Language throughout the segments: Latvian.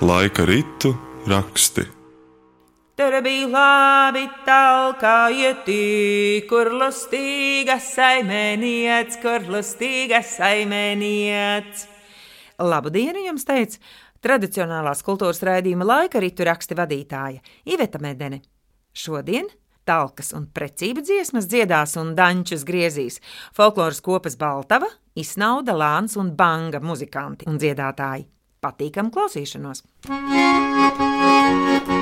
Laika ritu raksti. Bija labi talkā ietī, kur lustīgas saimēniec, kur lustīgas saimēniec. Labu dienu jums teica tradicionālās kultūras raidījuma laika ritu raksti vadītāja Iveta Medene. Šodien talkas un precība dziesmas dziedās un dančus griezīs folkloras kopas Baltava, Isnauda, Lāns un Banga muzikanti un dziedātāji. Patīkam klausīšanos! Pavaicoju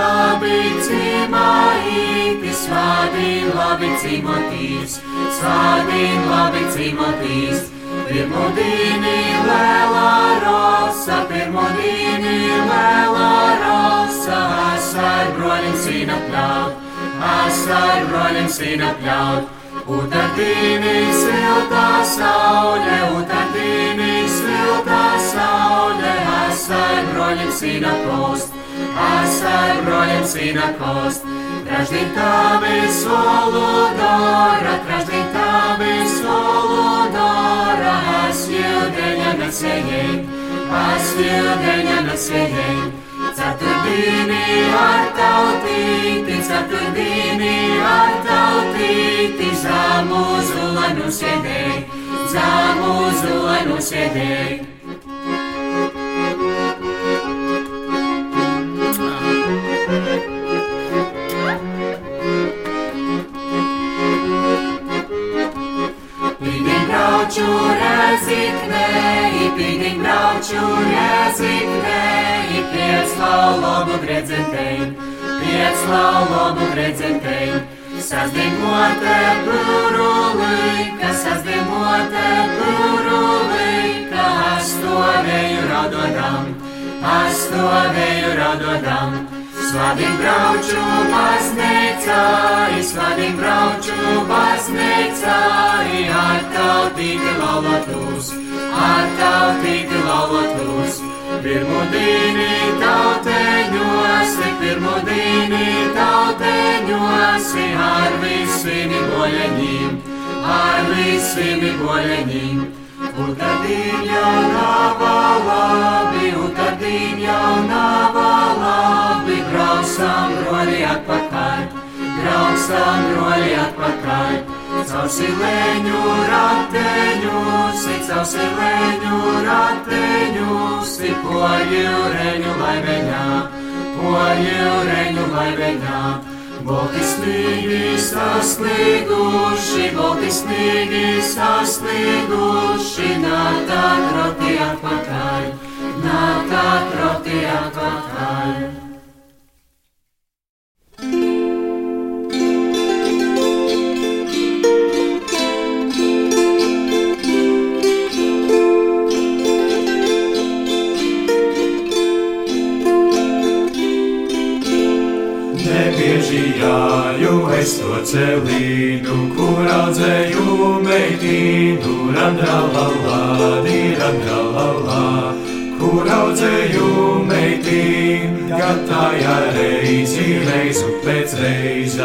labi cimai, svādien labi cimotīs, svādien labi cimotīs. Pirmo dīni lēlā rosa, pirmo dīni lēlā rosa, es ar broļiem sīna pļaut, es ar broļiem sīna pļaut. Utardīni siltā saule, utardīni siltā saule, es ar broļiem ar broļiem sīna kost. Traždien tavi soludora, traždien tavi soludora, es jūdeņa nesējai, es jūdeņa nesējai. Ceturtdienī ar tautīti, ceturtdienī ar tautīti, zāmu zulanu sēdēji, zāmu zulanu sēdēji. Laulobu gredzentēji, piec laulobu gredzentēji. Sasdiemote plurulīka, sasdiemote plurulīka, astovēju radodam, astovēju radodam. Svadīgi brauču baznīcā, svadīgi brauču baznīcā, ar tautīgi laulotus, ar tautīgi laulotus. Pirmo dīni tauteņos, pirmo dīni tauteņos, ar visiem boļeņiem, ar visiem boļeņiem. Utardīn jau nav labi, utardīn jau nav labi, braucam broļi atpakaļ, braucam broļi atpakaļ. Caur silēņu rateņus, caur silēņu rateņus, po jūreņu laiveņā, po jūreņu laiveņā. Bolti snīgi sasnieguši, bolti snīgi sasnieguši, nātā troti atpakaļ, nātā troti atpakaļ.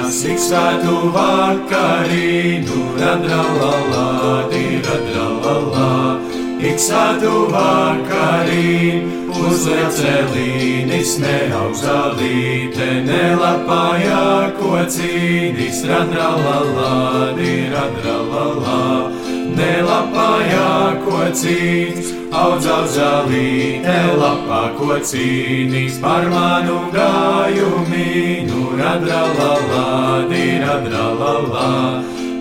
Reizes, ik svētu vakarīnu, randralalā, dirandralalā, ik svētu vakarīnu. Uzliek celīnis, neaugzālīte, nelapājā kocīnis, radralalā, diradralalā, nelapājā kocīnis, audz audzālīte, lapā kocīnis, par manu gājumīnu, radralalā, diradralalā,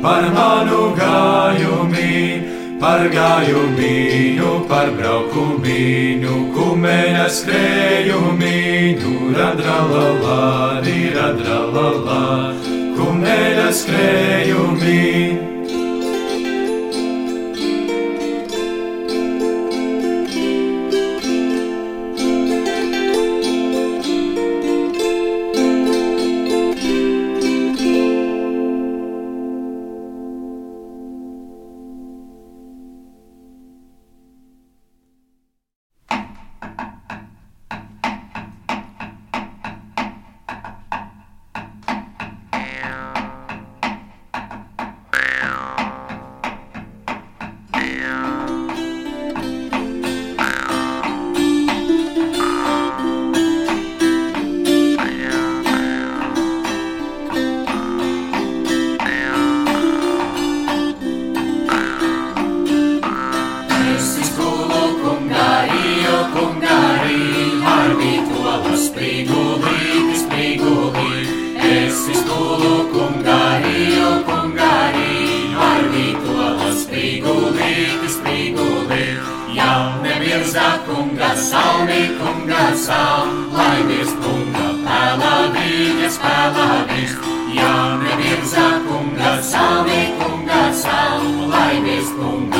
par manu gājumīnu par gājumīnu, par braukumīnu, kumēna skrējumīnu, Kuradralalā, diradralalā, kumēļa skrējumi. Sal, laimies kunga pēlā viņas. Jaune virza kunga salmi, kunga sal, laimies kunga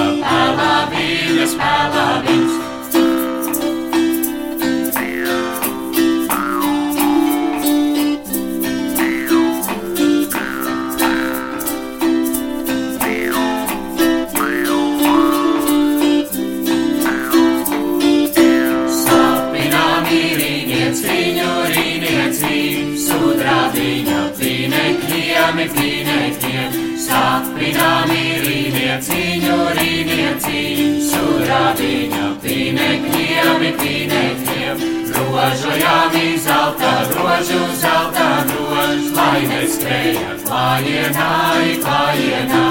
rīnieciņu, rīnieciņu, sudrā viņa pīnekļiem, pīnekļiem. Rožojami zelta grožu, zelta grožu, lai neskrēja klājienā, klājienā.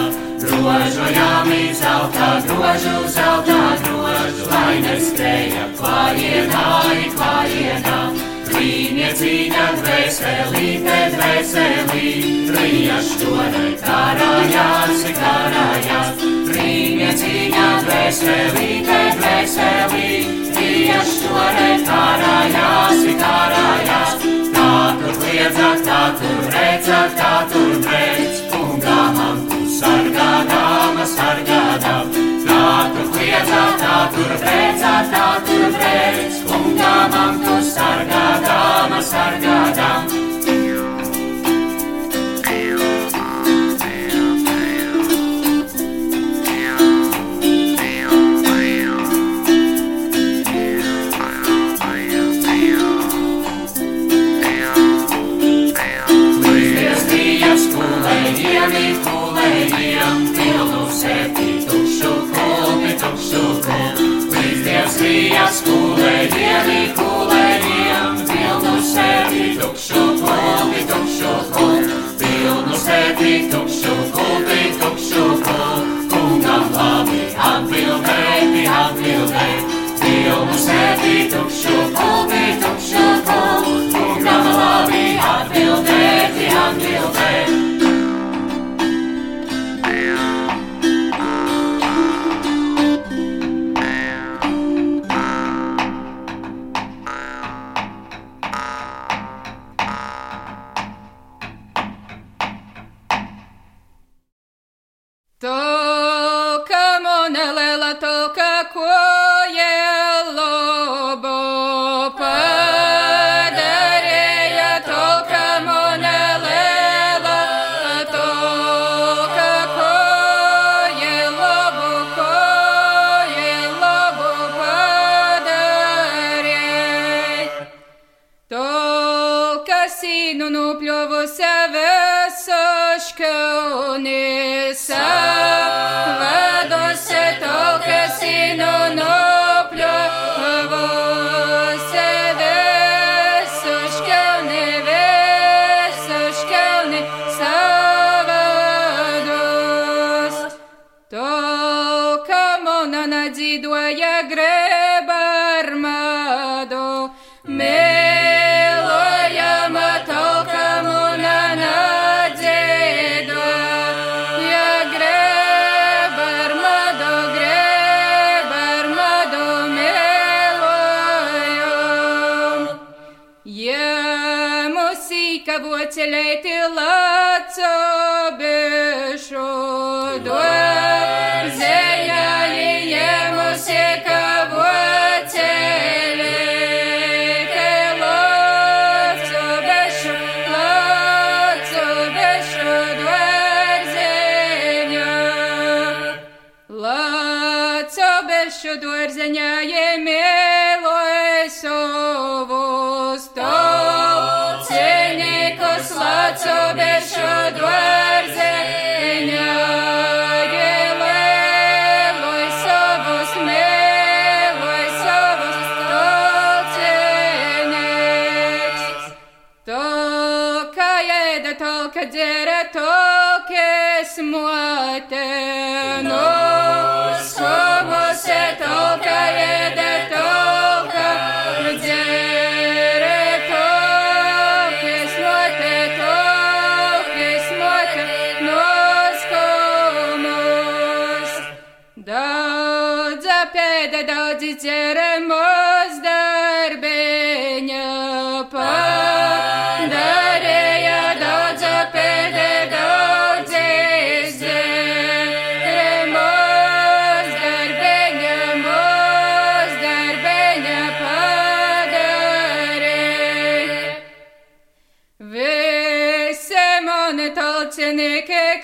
Rožojami zelta grožu, zelta grožu, lai neskrēja klājienā, klājienā. Rīniecīņa dvēselīte, dvēselī, rījašķore karājās, karājās. Rīniecīņa dvēselīte, dvēselī, rījašķore karājās, karājās. Tā tur liedzat, tā tur redzat, tā tur redz, kungā man tu sargādāma, sargādām. Tā tur liedzat, tā tur redzat, tā tur redz, kungā man tu sargādāma, Pilnu sevi sīka vocelēti laco bišu dārzeņā, ieņemusi jēda, tolka dzera, tolka smote, mani taucinieki,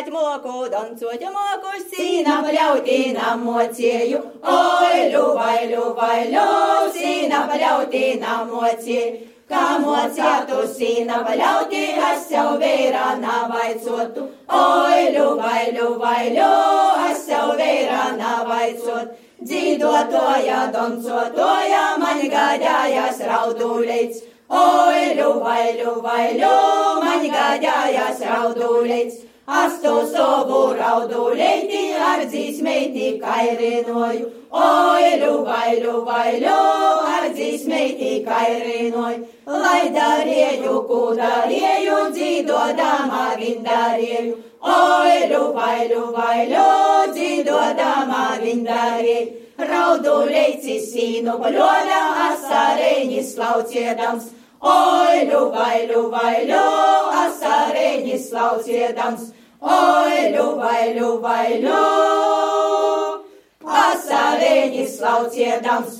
Dzīvot moku, dancot moku, sīna paļautīna mocēju. Oi, ļuvai, ļuvai, ļu, sīna paļautīna mocēju. Kā mocētu sīna paļautī, es jau vīrā navaicotu. Oi, ļuvai, ļuvai, ļu, es jau vīrā navaicot. Dzīvotoja, dancotoja, man gādājas raudulīts. Oi, ļuvai, ļuvai, ļu, man gādājas raudulīts. Astu savu raudulīti ar dzīsmeiti kairinoju. Oi, ļuvai, ļuvai, ļu, ar dzīsmeiti kairinoju. Lai darīju, ko darīju, dzīdodama vindarīju. Oi, ļuvai, ļuvai, ļu, dzīdodama vindarīju. Raudulīci sīnu paļoļa, asarēņi slauciedams. Oi, ļuvai, ļuvai, ļu, asarēņi slauciedams. Oi, ļuvai, ļuvai, ļu, asarēņi slauciedams.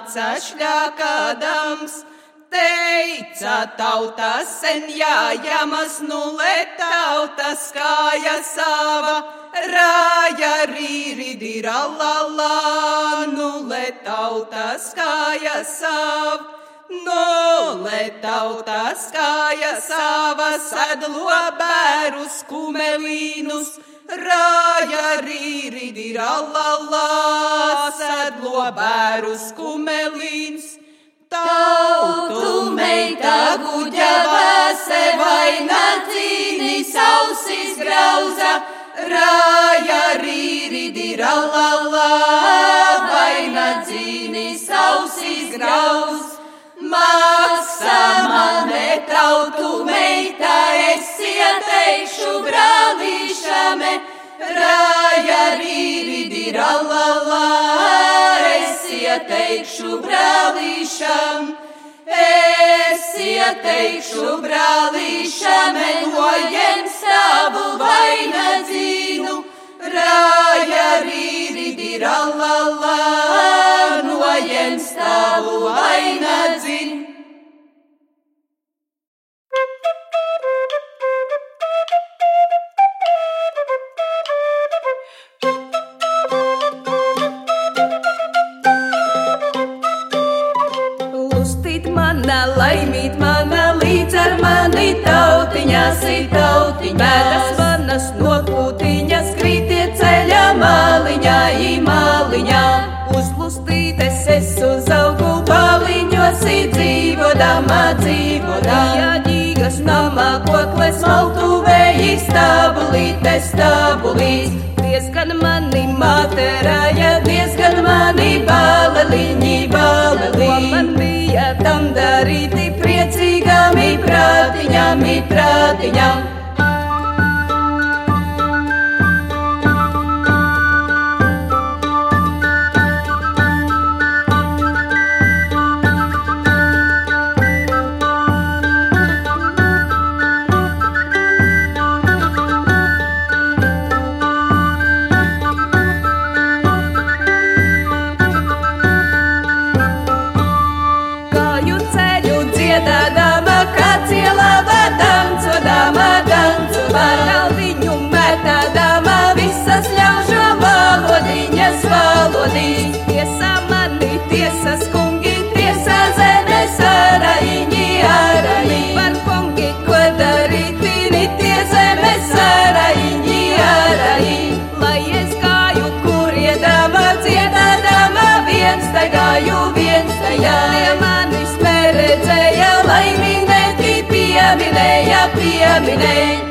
Nulenāca šļākādams. Teica tautas sen jājamas, nulē tautas kāja sava, rāja rīridi rallala, nulē tautas kāja sava. Nolē tautas kāja sava sadlo bērus kumelīnus, rāja rīridi rallala, sadlo bērus kumelīnus. Tautu meita guģa vāse vaina cīni sausis grauza, rāja rīridi rallala, vaina cīni sausis grauza. Rāja rīridi rallala, es ieteikšu brālīšam. Es ieteikšu brālīšame, nojem savu vainadzīnu, rāja rīridi rallala, nojem savu vainadzīnu. Dzīvodamā, dzīvodamā. Jāģīgas namā, kokles maltuvēji, stabulīte, stabulīs. Diezgan mani māterāja, diezgan mani baleliņi, baleliņi. Man bija tam darīti priecīgām, prātiņām, prātiņām. happy every day.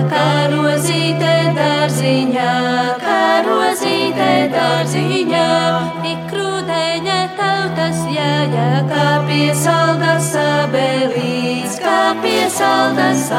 Mazā karozīte dārziņā, karozīte dārziņā. Tik rudeņa tautas jāja, kā pie saldas abelīts, kā pie saldas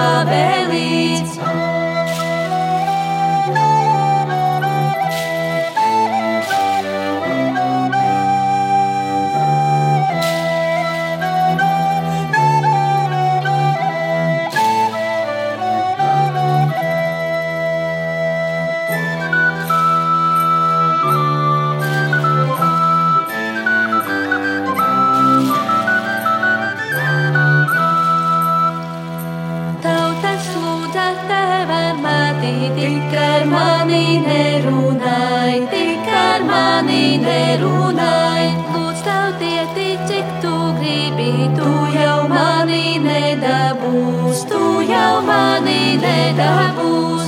tik ar mani nerunāj, tik ar mani nerunāj. Lūdz tautieti, cik tu gribi, tu jau mani nedabūs, tu jau mani nedabūs.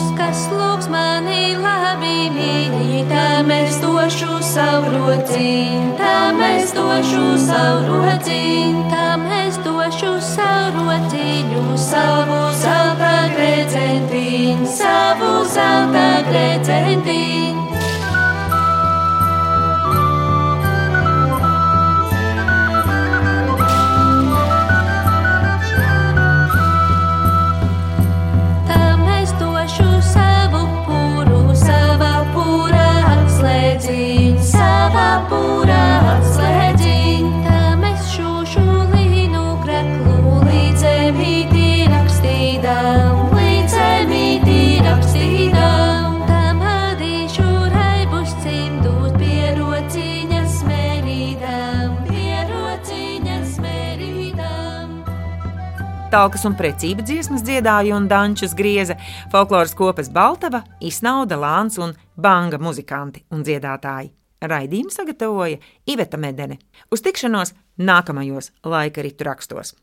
Došu savu rociņu, tam es došu savu rociņu, tam es došu savu rociņu, savu zelta gredzentiņu, savu zelta gredzentiņu. Talkas un precība dziesmas dziedāja un dančus grieza folkloras kopas Baltava, Isnauda Lāns un Banga muzikanti un dziedātāji. Raidījumu sagatavoja Iveta Medene. Uz tikšanos nākamajos laika ritu rakstos.